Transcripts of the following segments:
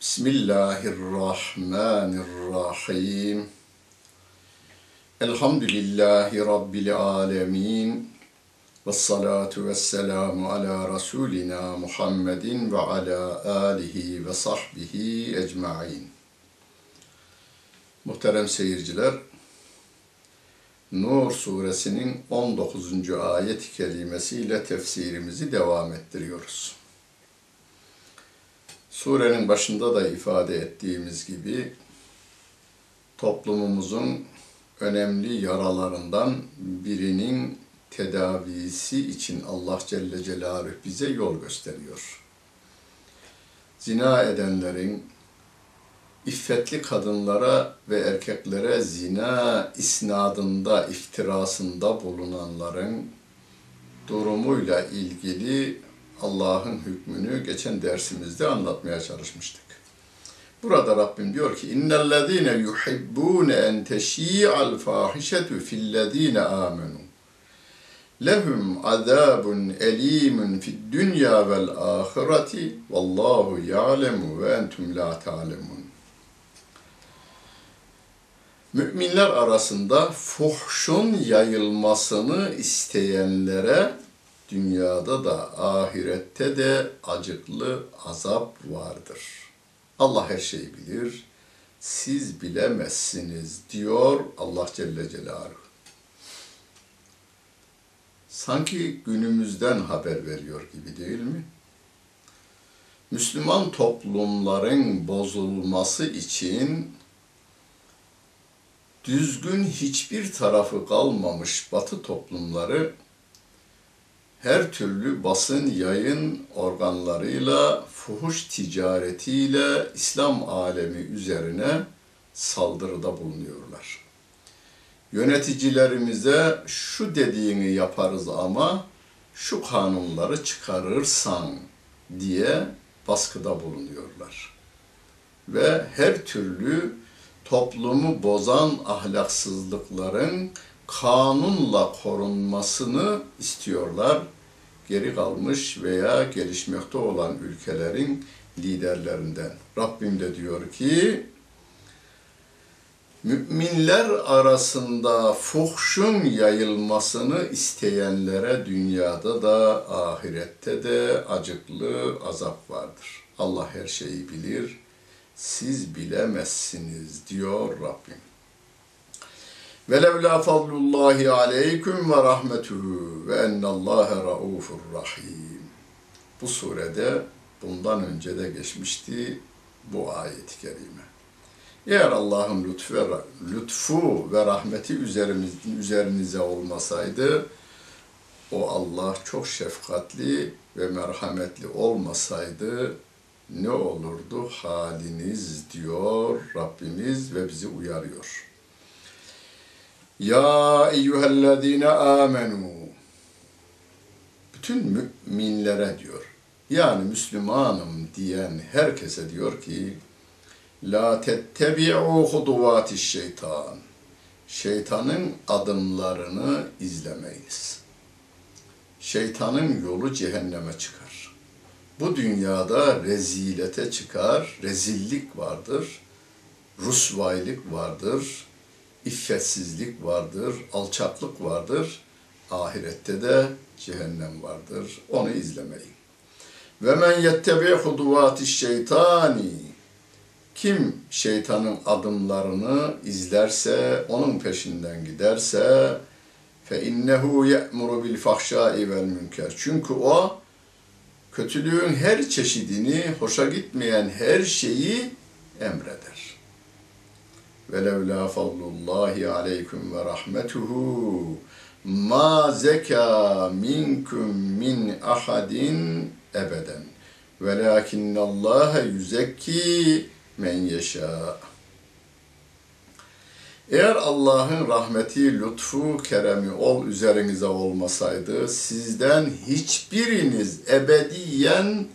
Bismillahirrahmanirrahim. Elhamdülillahi Rabbil alemin. Ve salatu ve selamu ala Resulina Muhammedin ve ala alihi ve sahbihi ecmain. Muhterem seyirciler, Nur suresinin 19. ayet-i kerimesiyle tefsirimizi devam ettiriyoruz. Surenin başında da ifade ettiğimiz gibi toplumumuzun önemli yaralarından birinin tedavisi için Allah Celle Celaluhu bize yol gösteriyor. Zina edenlerin, iffetli kadınlara ve erkeklere zina isnadında, iftirasında bulunanların durumuyla ilgili Allah'ın hükmünü geçen dersimizde anlatmaya çalışmıştık. Burada Rabbim diyor ki innellezine yuhibbune en teşi'al fahişetu fillezine amenu lehum azabun elimun fid dünya vel ahireti vallahu ya'lemu ve entum la ta'lemun. Müminler arasında fuhşun yayılmasını isteyenlere dünyada da ahirette de acıklı azap vardır. Allah her şeyi bilir, siz bilemezsiniz diyor Allah Celle Celaluhu. Sanki günümüzden haber veriyor gibi değil mi? Müslüman toplumların bozulması için düzgün hiçbir tarafı kalmamış batı toplumları her türlü basın yayın organlarıyla fuhuş ticaretiyle İslam alemi üzerine saldırıda bulunuyorlar. Yöneticilerimize şu dediğini yaparız ama şu kanunları çıkarırsan diye baskıda bulunuyorlar. Ve her türlü toplumu bozan ahlaksızlıkların kanunla korunmasını istiyorlar. Geri kalmış veya gelişmekte olan ülkelerin liderlerinden. Rabbim de diyor ki Müminler arasında fuhşun yayılmasını isteyenlere dünyada da ahirette de acıklı azap vardır. Allah her şeyi bilir, siz bilemezsiniz diyor Rabbim. Ve levla fadlullahi aleyküm ve rahmetuhu ve ennallâhe raufur rahim. Bu surede bundan önce de geçmişti bu ayet-i kerime. Eğer Allah'ın lütfu ve, lütfu ve rahmeti üzerimiz, üzerinize olmasaydı, o Allah çok şefkatli ve merhametli olmasaydı ne olurdu haliniz diyor Rabbimiz ve bizi uyarıyor. Ya eyyühellezine amenu bütün müminlere diyor. Yani Müslümanım diyen herkese diyor ki La tettebi'u huduvati şeytan. Şeytanın adımlarını izlemeyiniz. Şeytanın yolu cehenneme çıkar. Bu dünyada rezilete çıkar, rezillik vardır, rusvaylık vardır, iffetsizlik vardır, alçaklık vardır. Ahirette de cehennem vardır. Onu izlemeyin. Ve men yettebi huduvati şeytani kim şeytanın adımlarını izlerse, onun peşinden giderse fe innehu ye'muru bil fahşai vel münker. Çünkü o kötülüğün her çeşidini, hoşa gitmeyen her şeyi emreder. Ve levla fadlullahi aleyküm ve rahmetuhu ma zeka minkum min ahadin ebeden. Velakinnallâhe yüzekki men yeşâ. Eğer Allah'ın rahmeti, lütfu, keremi ol üzerinize olmasaydı sizden hiçbiriniz ebediyen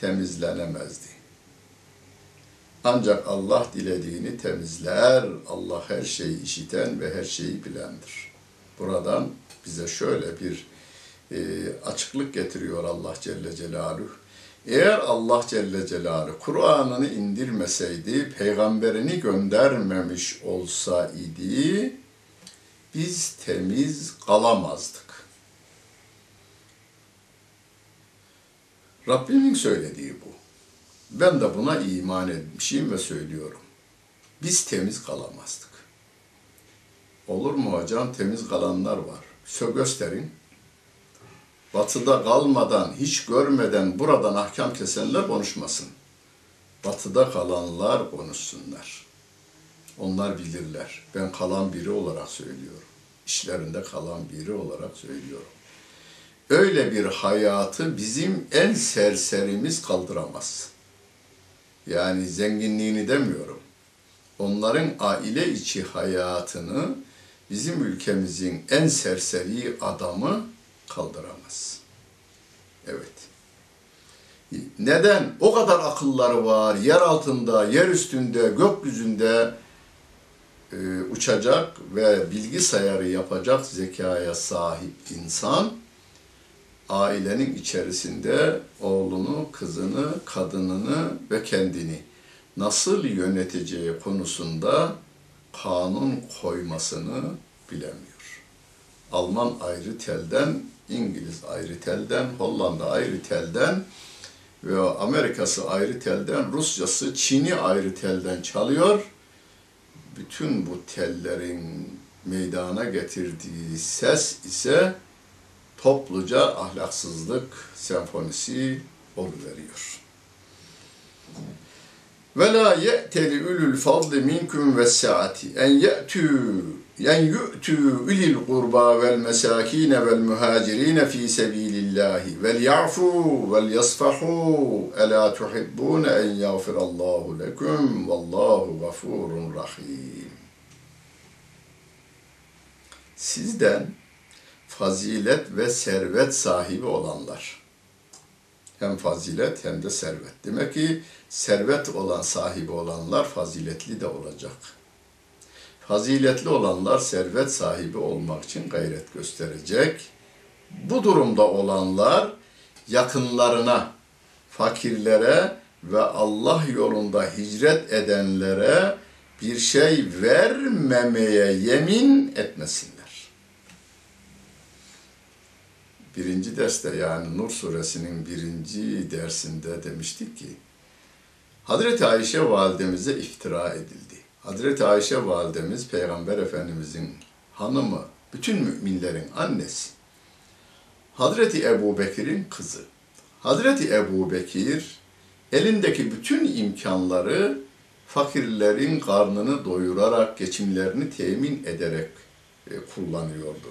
temizlenemezdi. Ancak Allah dilediğini temizler. Allah her şeyi işiten ve her şeyi bilendir. Buradan bize şöyle bir e, açıklık getiriyor Allah Celle Celaluhu. Eğer Allah Celle Celaluhu Kur'an'ını indirmeseydi, peygamberini göndermemiş olsa idi, biz temiz kalamazdık. Rabbimin söylediği bu. Ben de buna iman etmişim ve söylüyorum. Biz temiz kalamazdık. Olur mu hocam? Temiz kalanlar var. Sö gösterin batıda kalmadan, hiç görmeden buradan ahkam kesenler konuşmasın. Batıda kalanlar konuşsunlar. Onlar bilirler. Ben kalan biri olarak söylüyorum. İşlerinde kalan biri olarak söylüyorum. Öyle bir hayatı bizim en serserimiz kaldıramaz. Yani zenginliğini demiyorum. Onların aile içi hayatını bizim ülkemizin en serseri adamı kaldıramaz. Evet. Neden? O kadar akılları var. Yer altında, yer üstünde, gökyüzünde e, uçacak ve bilgisayarı yapacak zekaya sahip insan ailenin içerisinde oğlunu, kızını, kadınını ve kendini nasıl yöneteceği konusunda kanun koymasını bilemiyor. Alman ayrı telden İngiliz ayrı telden, Hollanda ayrı telden ve Amerika'sı ayrı telden, Rusçası, Çin'i ayrı telden çalıyor. Bütün bu tellerin meydana getirdiği ses ise topluca ahlaksızlık senfonisi oluveriyor. Ve la ye'teli ulul fadli minkum ve saati en ye'tü yen yu'tu ulil kurba vel mesakine vel muhacirine fi sebilillahi vel ya'fu vel yasfahu ela tuhibbun en yağfirallahu lekum vallahu gafurun rahim. Sizden fazilet ve servet sahibi olanlar hem fazilet hem de servet. Demek ki servet olan sahibi olanlar faziletli de olacak.'' faziletli olanlar servet sahibi olmak için gayret gösterecek. Bu durumda olanlar yakınlarına, fakirlere ve Allah yolunda hicret edenlere bir şey vermemeye yemin etmesinler. Birinci derste yani Nur suresinin birinci dersinde demiştik ki Hazreti Ayşe validemize iftira edildi. Hazreti Ayşe validemiz Peygamber Efendimizin hanımı, bütün müminlerin annesi. Hazreti Ebu Bekir'in kızı. Hazreti Ebu Bekir elindeki bütün imkanları fakirlerin karnını doyurarak, geçimlerini temin ederek e, kullanıyordu.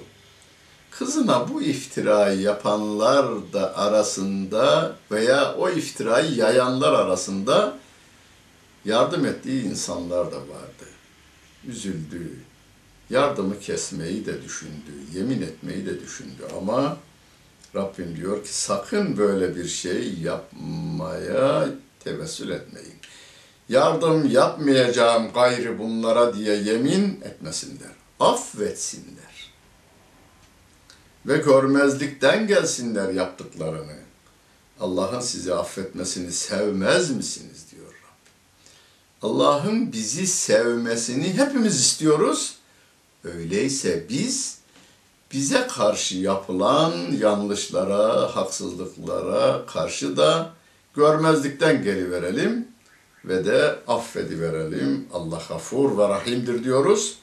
Kızına bu iftirayı yapanlar da arasında veya o iftirayı yayanlar arasında yardım ettiği insanlar da vardı. Üzüldü, yardımı kesmeyi de düşündü, yemin etmeyi de düşündü ama Rabbim diyor ki sakın böyle bir şey yapmaya tevessül etmeyin. Yardım yapmayacağım gayrı bunlara diye yemin etmesinler. Affetsinler. Ve görmezlikten gelsinler yaptıklarını. Allah'ın sizi affetmesini sevmez misiniz diyor Rabbim. Allah'ın bizi sevmesini hepimiz istiyoruz. Öyleyse biz bize karşı yapılan yanlışlara, haksızlıklara karşı da görmezlikten geliverelim ve de affediverelim. Allah gafur ve rahimdir diyoruz.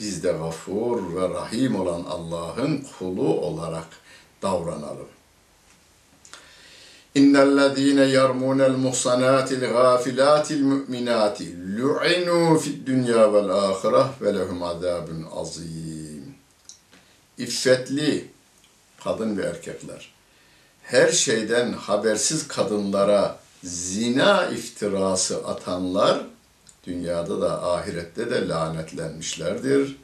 Biz de gafur ve rahim olan Allah'ın kulu olarak davranalım. Yermûnel muhsanâtil gâfilâtil mü'minâti lu'inû fid dünya vel âhireh ve lehum azâbun azîm. İffetli kadın ve erkekler her şeyden habersiz kadınlara zina iftirası atanlar dünyada da ahirette de lanetlenmişlerdir.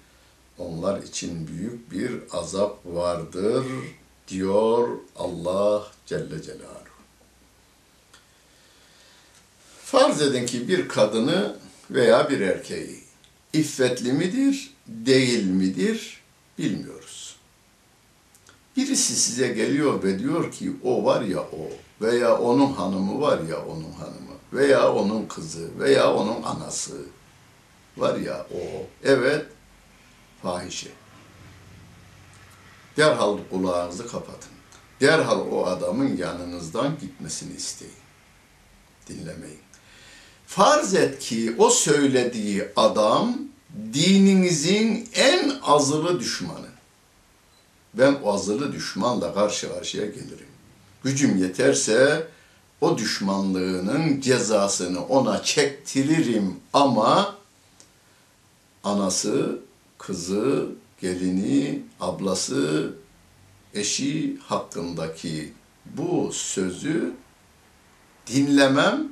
Onlar için büyük bir azap vardır diyor Allah Celle Celaluhu. Farz edin ki bir kadını veya bir erkeği iffetli midir, değil midir bilmiyoruz. Birisi size geliyor ve diyor ki o var ya o veya onun hanımı var ya onun hanımı veya onun kızı veya onun anası var ya o. Evet, fahişe. Derhal kulağınızı kapatın. Derhal o adamın yanınızdan gitmesini isteyin. Dinlemeyin. Farz et ki o söylediği adam dininizin en azılı düşmanı. Ben o azılı düşmanla karşı karşıya gelirim. Gücüm yeterse o düşmanlığının cezasını ona çektiririm ama anası, kızı, gelini, ablası, eşi hakkındaki bu sözü dinlemem,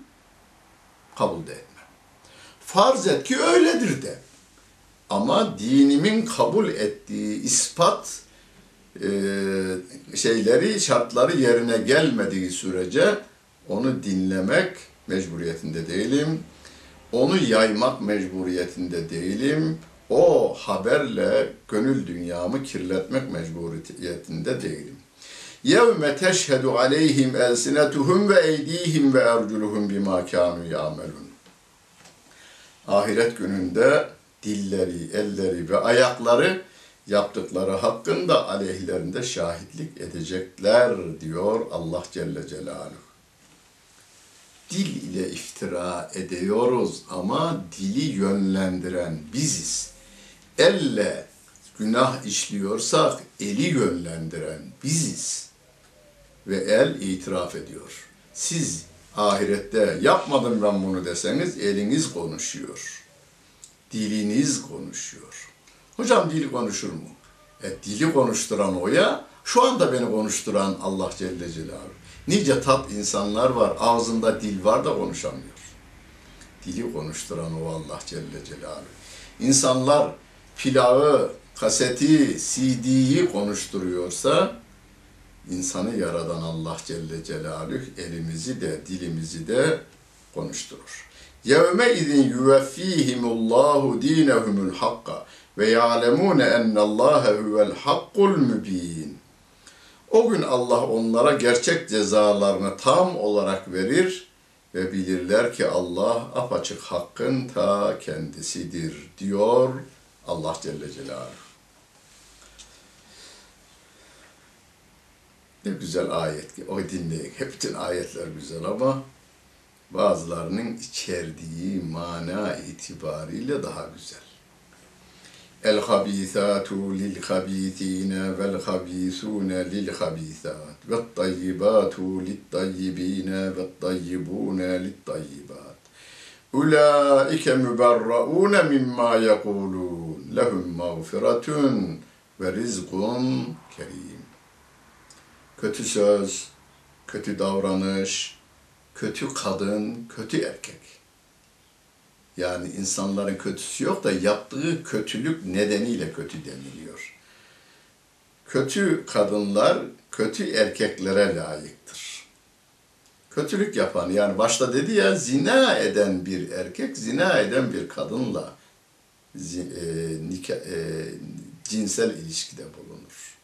kabul de etmem. Farz et ki öyledir de. Ama dinimin kabul ettiği ispat e, şeyleri, şartları yerine gelmediği sürece onu dinlemek mecburiyetinde değilim. Onu yaymak mecburiyetinde değilim. O haberle gönül dünyamı kirletmek mecburiyetinde değilim. يَوْمَ تَشْهَدُ عَلَيْهِمْ اَلْسِنَتُهُمْ وَاَيْد۪يهِمْ وَاَرْجُلُهُمْ بِمَا كَانُوا يَعْمَلُونَ Ahiret gününde dilleri, elleri ve ayakları yaptıkları hakkında aleyhlerinde şahitlik edecekler diyor Allah Celle Celaluhu dil ile iftira ediyoruz ama dili yönlendiren biziz. Elle günah işliyorsak eli yönlendiren biziz. Ve el itiraf ediyor. Siz ahirette yapmadım ben bunu deseniz eliniz konuşuyor. Diliniz konuşuyor. Hocam dil konuşur mu? E, dili konuşturan o ya, şu anda beni konuşturan Allah Celle Celaluhu. Nice tat insanlar var, ağzında dil var da konuşamıyor. Dili konuşturan o Allah Celle Celaluhu. İnsanlar pilavı, kaseti, CD'yi konuşturuyorsa, insanı yaradan Allah Celle Celaluhu elimizi de dilimizi de konuşturur. Yevme izin yuveffihimullahu dinehumul hakka ve ya'lemune ennallâhe huvel hakkul mübin. O gün Allah onlara gerçek cezalarını tam olarak verir ve bilirler ki Allah apaçık hakkın ta kendisidir diyor Allah Celle Celaluhu. Ne güzel ayet ki o dinleyin. Hep bütün ayetler güzel ama bazılarının içerdiği mana itibariyle daha güzel. El habisatu lil habisine vel habisune lil habisat ve tayyibatu lit tayyibine ve tayyibune lit tayyibat. Ulaike müberraune mimma yekulun. Lehum mağfiretun ve rizkun kerim. Kötü söz, kötü davranış, kötü kadın, kötü erkek. Yani insanların kötüsü yok da yaptığı kötülük nedeniyle kötü deniliyor. Kötü kadınlar kötü erkeklere layıktır. Kötülük yapan yani başta dedi ya zina eden bir erkek zina eden bir kadınla e, nika, e, cinsel ilişkide bulunur.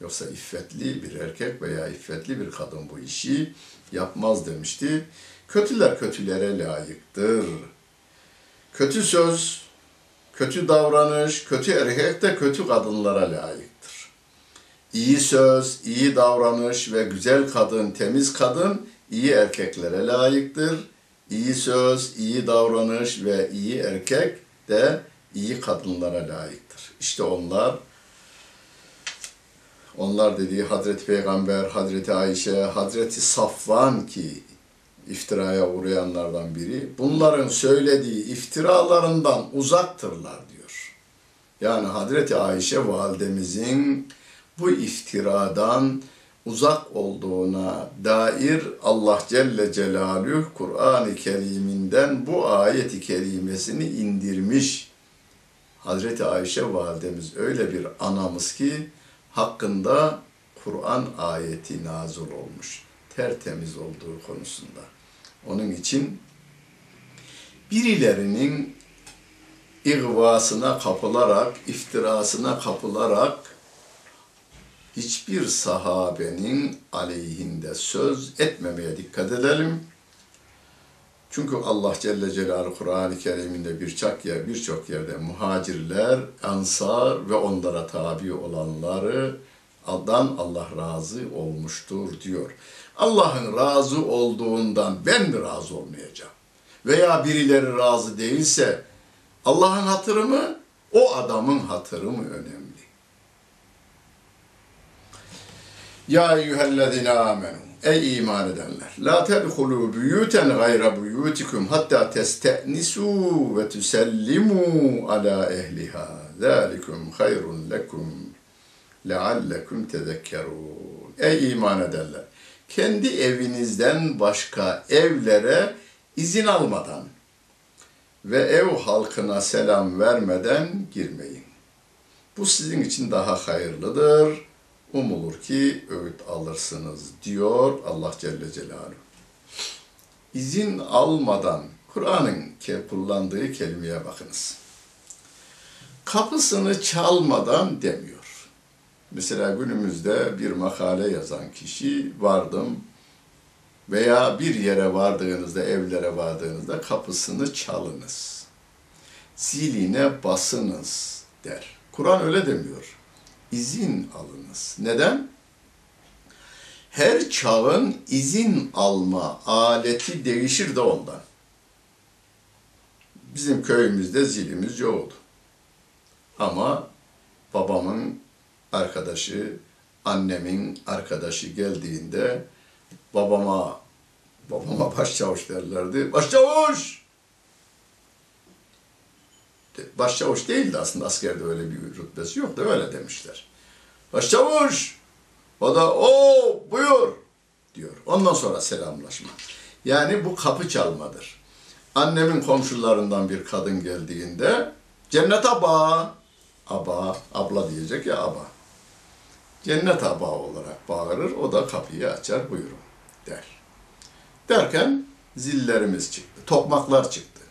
Yoksa iffetli bir erkek veya iffetli bir kadın bu işi yapmaz demişti. Kötüler kötülere layıktır. Kötü söz, kötü davranış, kötü erkek de kötü kadınlara layıktır. İyi söz, iyi davranış ve güzel kadın, temiz kadın iyi erkeklere layıktır. İyi söz, iyi davranış ve iyi erkek de iyi kadınlara layıktır. İşte onlar onlar dediği Hazreti Peygamber, Hazreti Ayşe, Hazreti Safvan ki iftiraya uğrayanlardan biri. Bunların söylediği iftiralarından uzaktırlar diyor. Yani Hazreti Ayşe validemizin bu iftiradan uzak olduğuna dair Allah Celle Celaluhu Kur'an-ı Kerim'inden bu ayeti kerimesini indirmiş. Hazreti Ayşe validemiz öyle bir anamız ki hakkında Kur'an ayeti nazil olmuş. Tertemiz olduğu konusunda. Onun için birilerinin ihvasına kapılarak, iftirasına kapılarak hiçbir sahabenin aleyhinde söz etmemeye dikkat edelim. Çünkü Allah Celle Celaluhu Kur'an-ı Kerim'inde birçok yer, birçok yerde muhacirler, ansar ve onlara tabi olanları adan Allah razı olmuştur diyor. Allah'ın razı olduğundan ben mi razı olmayacağım? Veya birileri razı değilse Allah'ın hatırı mı, o adamın hatırı mı önemli? Ya eyyühellezine amenu Ey iman edenler! La tedhulu buyuten gayra buyutikum hatta teste'nisu ve tusellimu ala ehliha. Zalikum hayrun lekum leallekum tezekkerun. Ey iman edenler! Kendi evinizden başka evlere izin almadan ve ev halkına selam vermeden girmeyin. Bu sizin için daha hayırlıdır. Umulur ki öğüt alırsınız diyor Allah Celle Celaluhu. İzin almadan Kur'an'ın kullandığı kelimeye bakınız. Kapısını çalmadan demiyor. Mesela günümüzde bir makale yazan kişi vardım veya bir yere vardığınızda, evlere vardığınızda kapısını çalınız. Ziline basınız der. Kur'an öyle demiyor izin alınız. Neden? Her çağın izin alma aleti değişir de ondan. Bizim köyümüzde zilimiz yoktu. Ama babamın arkadaşı, annemin arkadaşı geldiğinde babama babama başçavuş derlerdi. Başçavuş! Başçavuş değildi aslında askerde öyle bir rütbesi yoktu öyle demişler. Başçavuş! O da o buyur diyor. Ondan sonra selamlaşma. Yani bu kapı çalmadır. Annemin komşularından bir kadın geldiğinde cennet aba, aba, abla diyecek ya aba. Cennet aba olarak bağırır, o da kapıyı açar buyurun der. Derken zillerimiz çıktı, tokmaklar çıktı.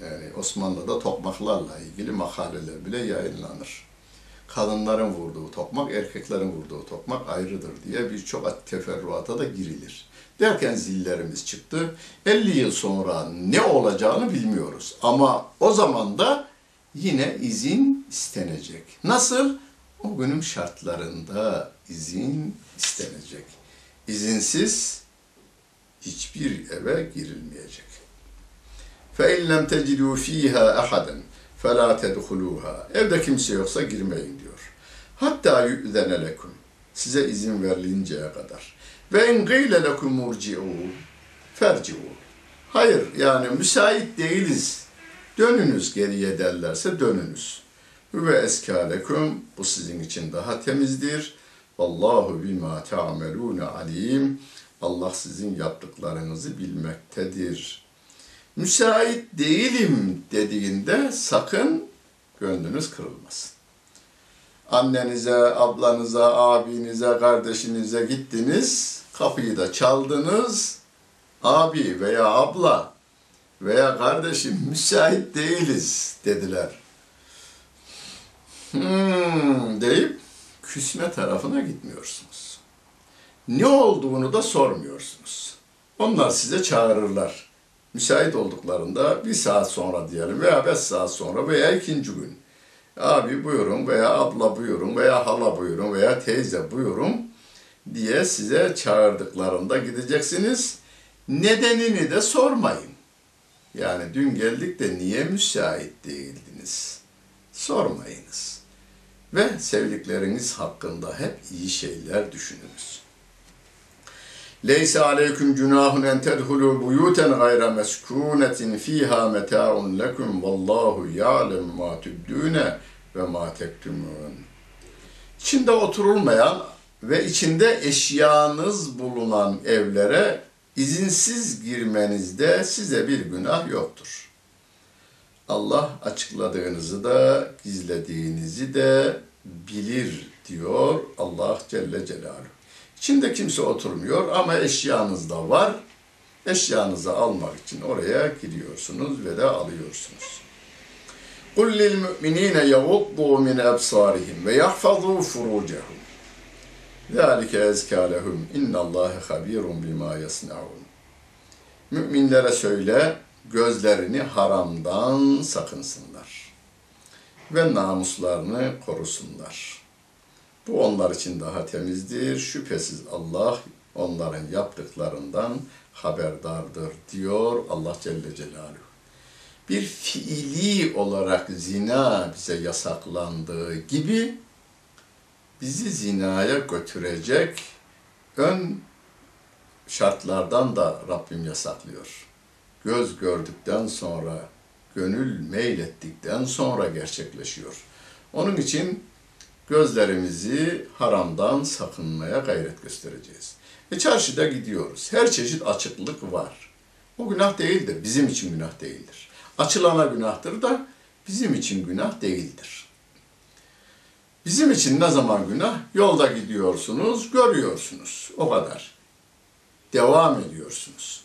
Yani Osmanlı'da tokmaklarla ilgili makaleler bile yayınlanır. kadınların vurduğu tokmak, erkeklerin vurduğu tokmak ayrıdır diye birçok teferruata da girilir. Derken zillerimiz çıktı. 50 yıl sonra ne olacağını bilmiyoruz. Ama o zaman da yine izin istenecek. Nasıl? O günün şartlarında izin istenecek. İzinsiz hiçbir eve girilmeyecek. فَاِنْ لَمْ تَجِدُوا ف۪يهَا اَحَدًا فَلَا تَدْخُلُوهَا Evde kimse yoksa girmeyin diyor. Hatta yü'zene lekum. Size izin verilinceye kadar. Ve en gıyle lekum murci'u ferci'u. Hayır yani müsait değiliz. Dönünüz geriye derlerse dönünüz. Ve eskâlekum bu sizin için daha temizdir. Allahu bima ta'melûne alim. Allah sizin yaptıklarınızı bilmektedir. Müsait değilim dediğinde sakın gönlünüz kırılmasın. Annenize, ablanıza, abinize, kardeşinize gittiniz, kapıyı da çaldınız. Abi veya abla veya kardeşim müsait değiliz dediler. Hmm deyip küsme tarafına gitmiyorsunuz. Ne olduğunu da sormuyorsunuz. Onlar size çağırırlar. Müsait olduklarında bir saat sonra diyelim veya beş saat sonra veya ikinci gün. Abi buyurun veya abla buyurun veya hala buyurun veya teyze buyurun diye size çağırdıklarında gideceksiniz. Nedenini de sormayın. Yani dün geldik de niye müsait değildiniz? Sormayınız. Ve sevdikleriniz hakkında hep iyi şeyler düşününüz. Leyse aleyküm cunahun en tedhulu buyuten gayra meskunetin fiha meta'un lekum vallahu ya'lem ma tübdüne ve ma tektumun. İçinde oturulmayan ve içinde eşyanız bulunan evlere izinsiz girmenizde size bir günah yoktur. Allah açıkladığınızı da gizlediğinizi de bilir diyor Allah Celle Celaluhu. İçinde kimse oturmuyor ama eşyanız da var. Eşyanızı almak için oraya gidiyorsunuz ve de alıyorsunuz. قُلْ لِلْمُؤْمِنِينَ يَغُضُّوا مِنْ أَبْصَارِهِمْ وَيَحْفَظُوا فُرُوجَهُمْ ذَٰلِكَ اَزْكَى لَهُمْ اِنَّ اللّٰهَ خَب۪يرٌ بِمَا يَصْنَعُونَ Müminlere söyle, gözlerini haramdan sakınsınlar ve namuslarını korusunlar. Bu onlar için daha temizdir. Şüphesiz Allah onların yaptıklarından haberdardır diyor Allah Celle Celaluhu. Bir fiili olarak zina bize yasaklandığı gibi bizi zinaya götürecek ön şartlardan da Rabbim yasaklıyor. Göz gördükten sonra, gönül meylettikten sonra gerçekleşiyor. Onun için gözlerimizi haramdan sakınmaya gayret göstereceğiz. Ve çarşıda gidiyoruz. Her çeşit açıklık var. O günah değildir. Bizim için günah değildir. Açılana günahtır da bizim için günah değildir. Bizim için ne zaman günah? Yolda gidiyorsunuz, görüyorsunuz. O kadar. Devam ediyorsunuz.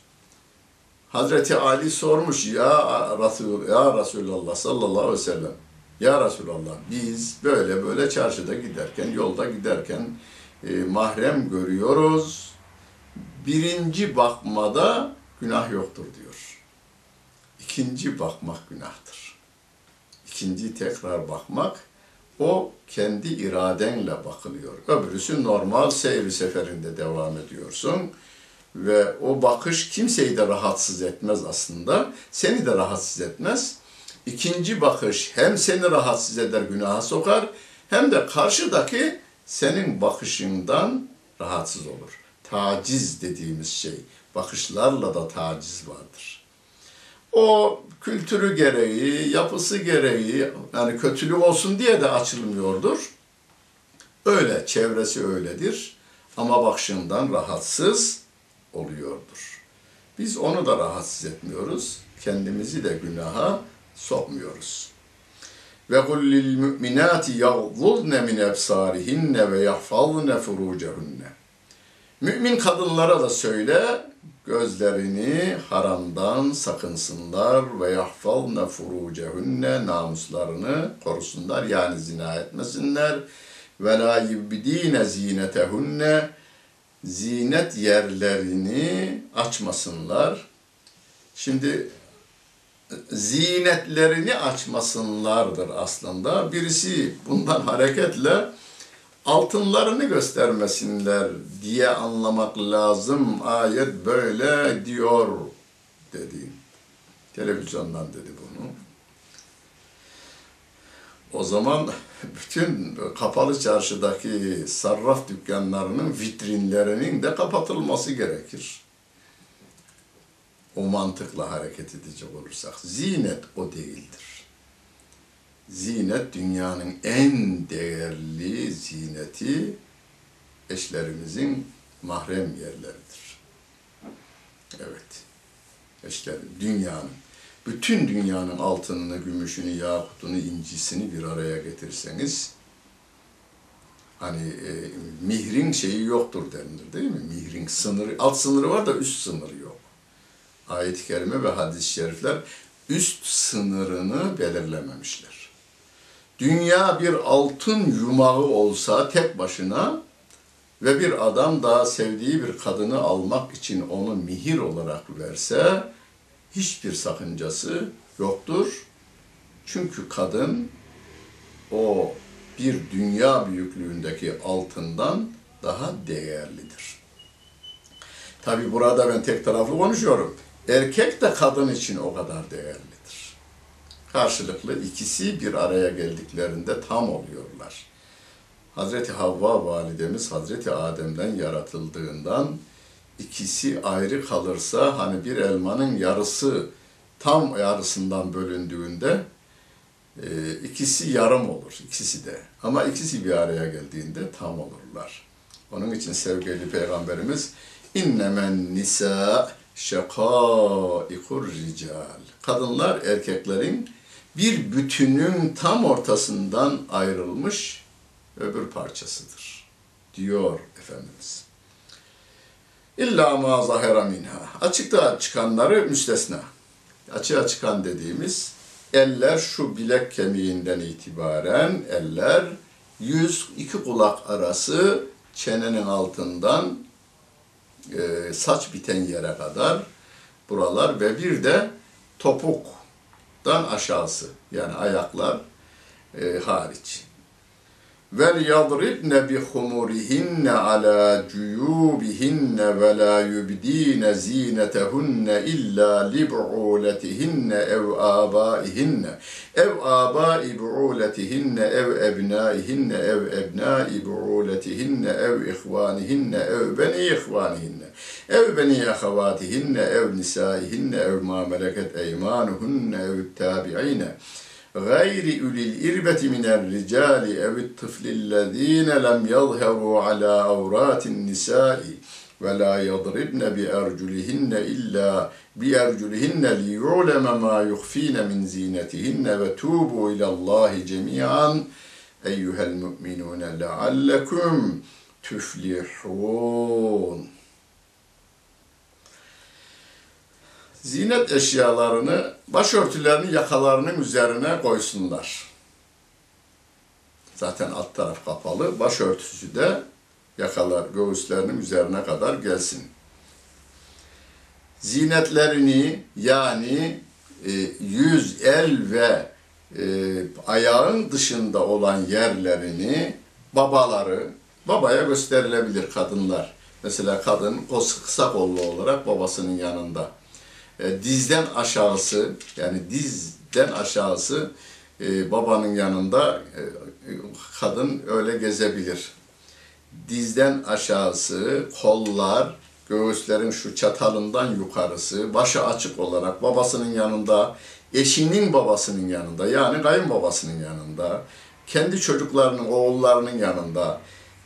Hazreti Ali sormuş ya Resul ya Resulullah sallallahu aleyhi ve sellem. Ya Resulallah biz böyle böyle çarşıda giderken, yolda giderken e, mahrem görüyoruz. Birinci bakmada günah yoktur diyor. İkinci bakmak günahtır. İkinci tekrar bakmak o kendi iradenle bakılıyor. Öbürüsü normal seyri seferinde devam ediyorsun ve o bakış kimseyi de rahatsız etmez aslında. Seni de rahatsız etmez. İkinci bakış hem seni rahatsız eder, günaha sokar hem de karşıdaki senin bakışından rahatsız olur. Taciz dediğimiz şey, bakışlarla da taciz vardır. O kültürü gereği, yapısı gereği, yani kötülük olsun diye de açılmıyordur. Öyle, çevresi öyledir. Ama bakışından rahatsız oluyordur. Biz onu da rahatsız etmiyoruz. Kendimizi de günaha sokmuyoruz. Ve kul lil mu'minati yaghdudne min absarihinne ve yahfazne furucehunne. Mümin kadınlara da söyle, gözlerini haramdan sakınsınlar ve yahfazne furucehunne namuslarını korusunlar yani zina etmesinler ve la yubdine zinetehunne zinet yerlerini açmasınlar. Şimdi zinetlerini açmasınlardır aslında. Birisi bundan hareketle altınlarını göstermesinler diye anlamak lazım. Ayet böyle diyor dedi. Televizyondan dedi bunu. O zaman bütün kapalı çarşıdaki sarraf dükkanlarının vitrinlerinin de kapatılması gerekir. O mantıkla hareket edecek olursak. Zinet o değildir. Zinet dünyanın en değerli zineti eşlerimizin mahrem yerleridir. Evet. Eşlerim, dünyanın bütün dünyanın altınını, gümüşünü, yakutunu, incisini bir araya getirseniz hani e, mihrin şeyi yoktur denilir değil mi? Mihrin sınırı, alt sınırı var da üst sınırı yok. Ayet-i kerime ve hadis-i şerifler üst sınırını belirlememişler. Dünya bir altın yumağı olsa tek başına ve bir adam daha sevdiği bir kadını almak için onu mihir olarak verse hiçbir sakıncası yoktur. Çünkü kadın o bir dünya büyüklüğündeki altından daha değerlidir. Tabi burada ben tek taraflı konuşuyorum. Erkek de kadın için o kadar değerlidir. Karşılıklı ikisi bir araya geldiklerinde tam oluyorlar. Hazreti Havva validemiz Hazreti Adem'den yaratıldığından ikisi ayrı kalırsa hani bir elmanın yarısı tam yarısından bölündüğünde e, ikisi yarım olur ikisi de. Ama ikisi bir araya geldiğinde tam olurlar. Onun için sevgili peygamberimiz innemen nisa şakaikur rical. Kadınlar erkeklerin bir bütünün tam ortasından ayrılmış öbür parçasıdır diyor Efendimiz. İlla ma zahera minha. Açıkta çıkanları müstesna. Açığa çıkan dediğimiz eller şu bilek kemiğinden itibaren eller yüz iki kulak arası çenenin altından e, saç biten yere kadar buralar ve bir de topuktan aşağısı yani ayaklar e, hariç. Vel yadribne bi humurihinne ala cuyubihinne ve la yubdine zinetehunne illa li bu'uletihinne ev abaihinne ev abai bu'uletihinne ev ebnaihinne ev ebnai bu'uletihinne ev ihvanihinne ev beni ihvanihinne ev beni ahavatihinne ev nisaihinne ev ma غير أولي الإربة من الرجال أو الطفل الذين لم يظهروا على عورات النساء ولا يضربن بأرجلهن إلا بأرجلهن ليعلم ما يخفين من زينتهن وتوبوا إلى الله جميعا. أيها المؤمنون لعلكم تفلحون. Zinet eşyalarını, başörtülerini yakalarının üzerine koysunlar. Zaten alt taraf kapalı, başörtüsü de yakalar göğüslerinin üzerine kadar gelsin. Zinetlerini yani e, yüz, el ve e, ayağın dışında olan yerlerini babaları, babaya gösterilebilir kadınlar. Mesela kadın kısa kollu olarak babasının yanında e, dizden aşağısı yani dizden aşağısı e, babanın yanında e, kadın öyle gezebilir. Dizden aşağısı kollar, göğüslerin şu çatalından yukarısı, başı açık olarak babasının yanında, eşinin babasının yanında yani kayınbabasının yanında, kendi çocuklarının, oğullarının yanında,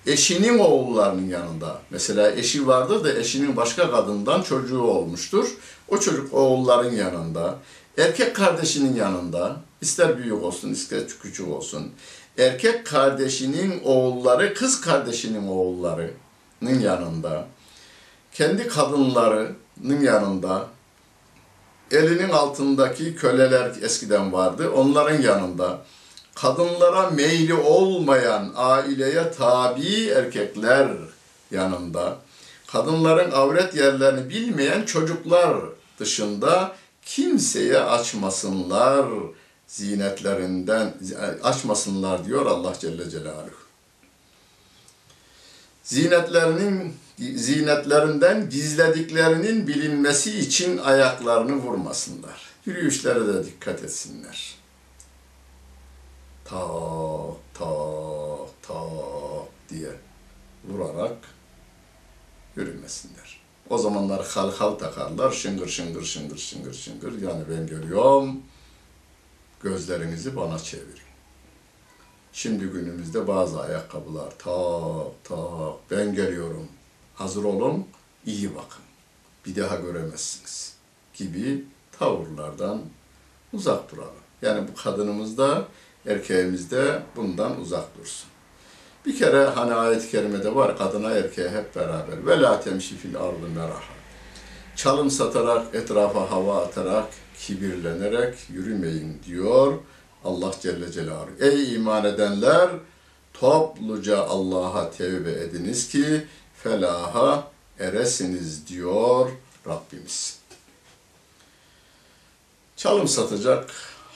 eşinin oğullarının yanında. Mesela eşi vardır da eşinin başka kadından çocuğu olmuştur. O çocuk oğulların yanında, erkek kardeşinin yanında, ister büyük olsun ister küçük olsun, erkek kardeşinin oğulları, kız kardeşinin oğullarının yanında, kendi kadınlarının yanında elinin altındaki köleler eskiden vardı. Onların yanında kadınlara meyli olmayan aileye tabi erkekler yanında kadınların avret yerlerini bilmeyen çocuklar dışında kimseye açmasınlar zinetlerinden açmasınlar diyor Allah Celle Celaluhu. Zinetlerinin zinetlerinden gizlediklerinin bilinmesi için ayaklarını vurmasınlar. Yürüyüşlere de dikkat etsinler. Tak tak tak diye vurarak yürümesinler. O zamanlar halhal takarlar, şıngır şıngır şıngır şıngır şıngır. Yani ben görüyorum, gözlerinizi bana çevirin. Şimdi günümüzde bazı ayakkabılar tak tak ben geliyorum, hazır olun, iyi bakın. Bir daha göremezsiniz gibi tavırlardan uzak duralım. Yani bu kadınımız da erkeğimiz de bundan uzak dursun. Bir kere hani ayet-i kerimede var kadına erkeğe hep beraber. Ve la temşi fil ardı meraha. Çalım satarak, etrafa hava atarak, kibirlenerek yürümeyin diyor Allah Celle Celaluhu. Ey iman edenler! Topluca Allah'a tevbe ediniz ki felaha eresiniz diyor Rabbimiz. Çalım satacak,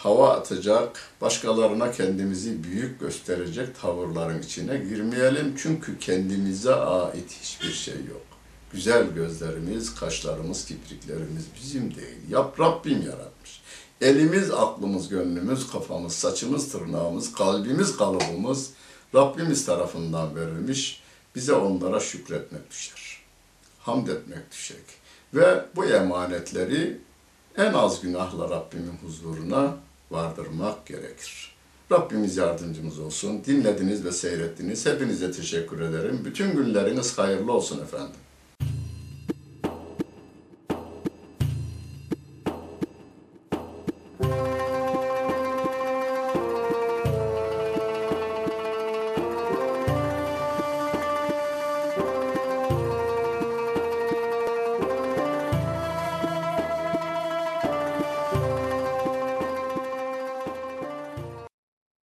hava atacak, başkalarına kendimizi büyük gösterecek tavırların içine girmeyelim. Çünkü kendimize ait hiçbir şey yok. Güzel gözlerimiz, kaşlarımız, kipriklerimiz bizim değil. Yap Rabbim yaratmış. Elimiz, aklımız, gönlümüz, kafamız, saçımız, tırnağımız, kalbimiz, kalıbımız Rabbimiz tarafından verilmiş. Bize onlara şükretmek düşer. Hamd etmek düşer. Ve bu emanetleri en az günahla Rabbimin huzuruna vardırmak gerekir. Rabbimiz yardımcımız olsun. Dinlediniz ve seyrettiniz. Hepinize teşekkür ederim. Bütün günleriniz hayırlı olsun efendim.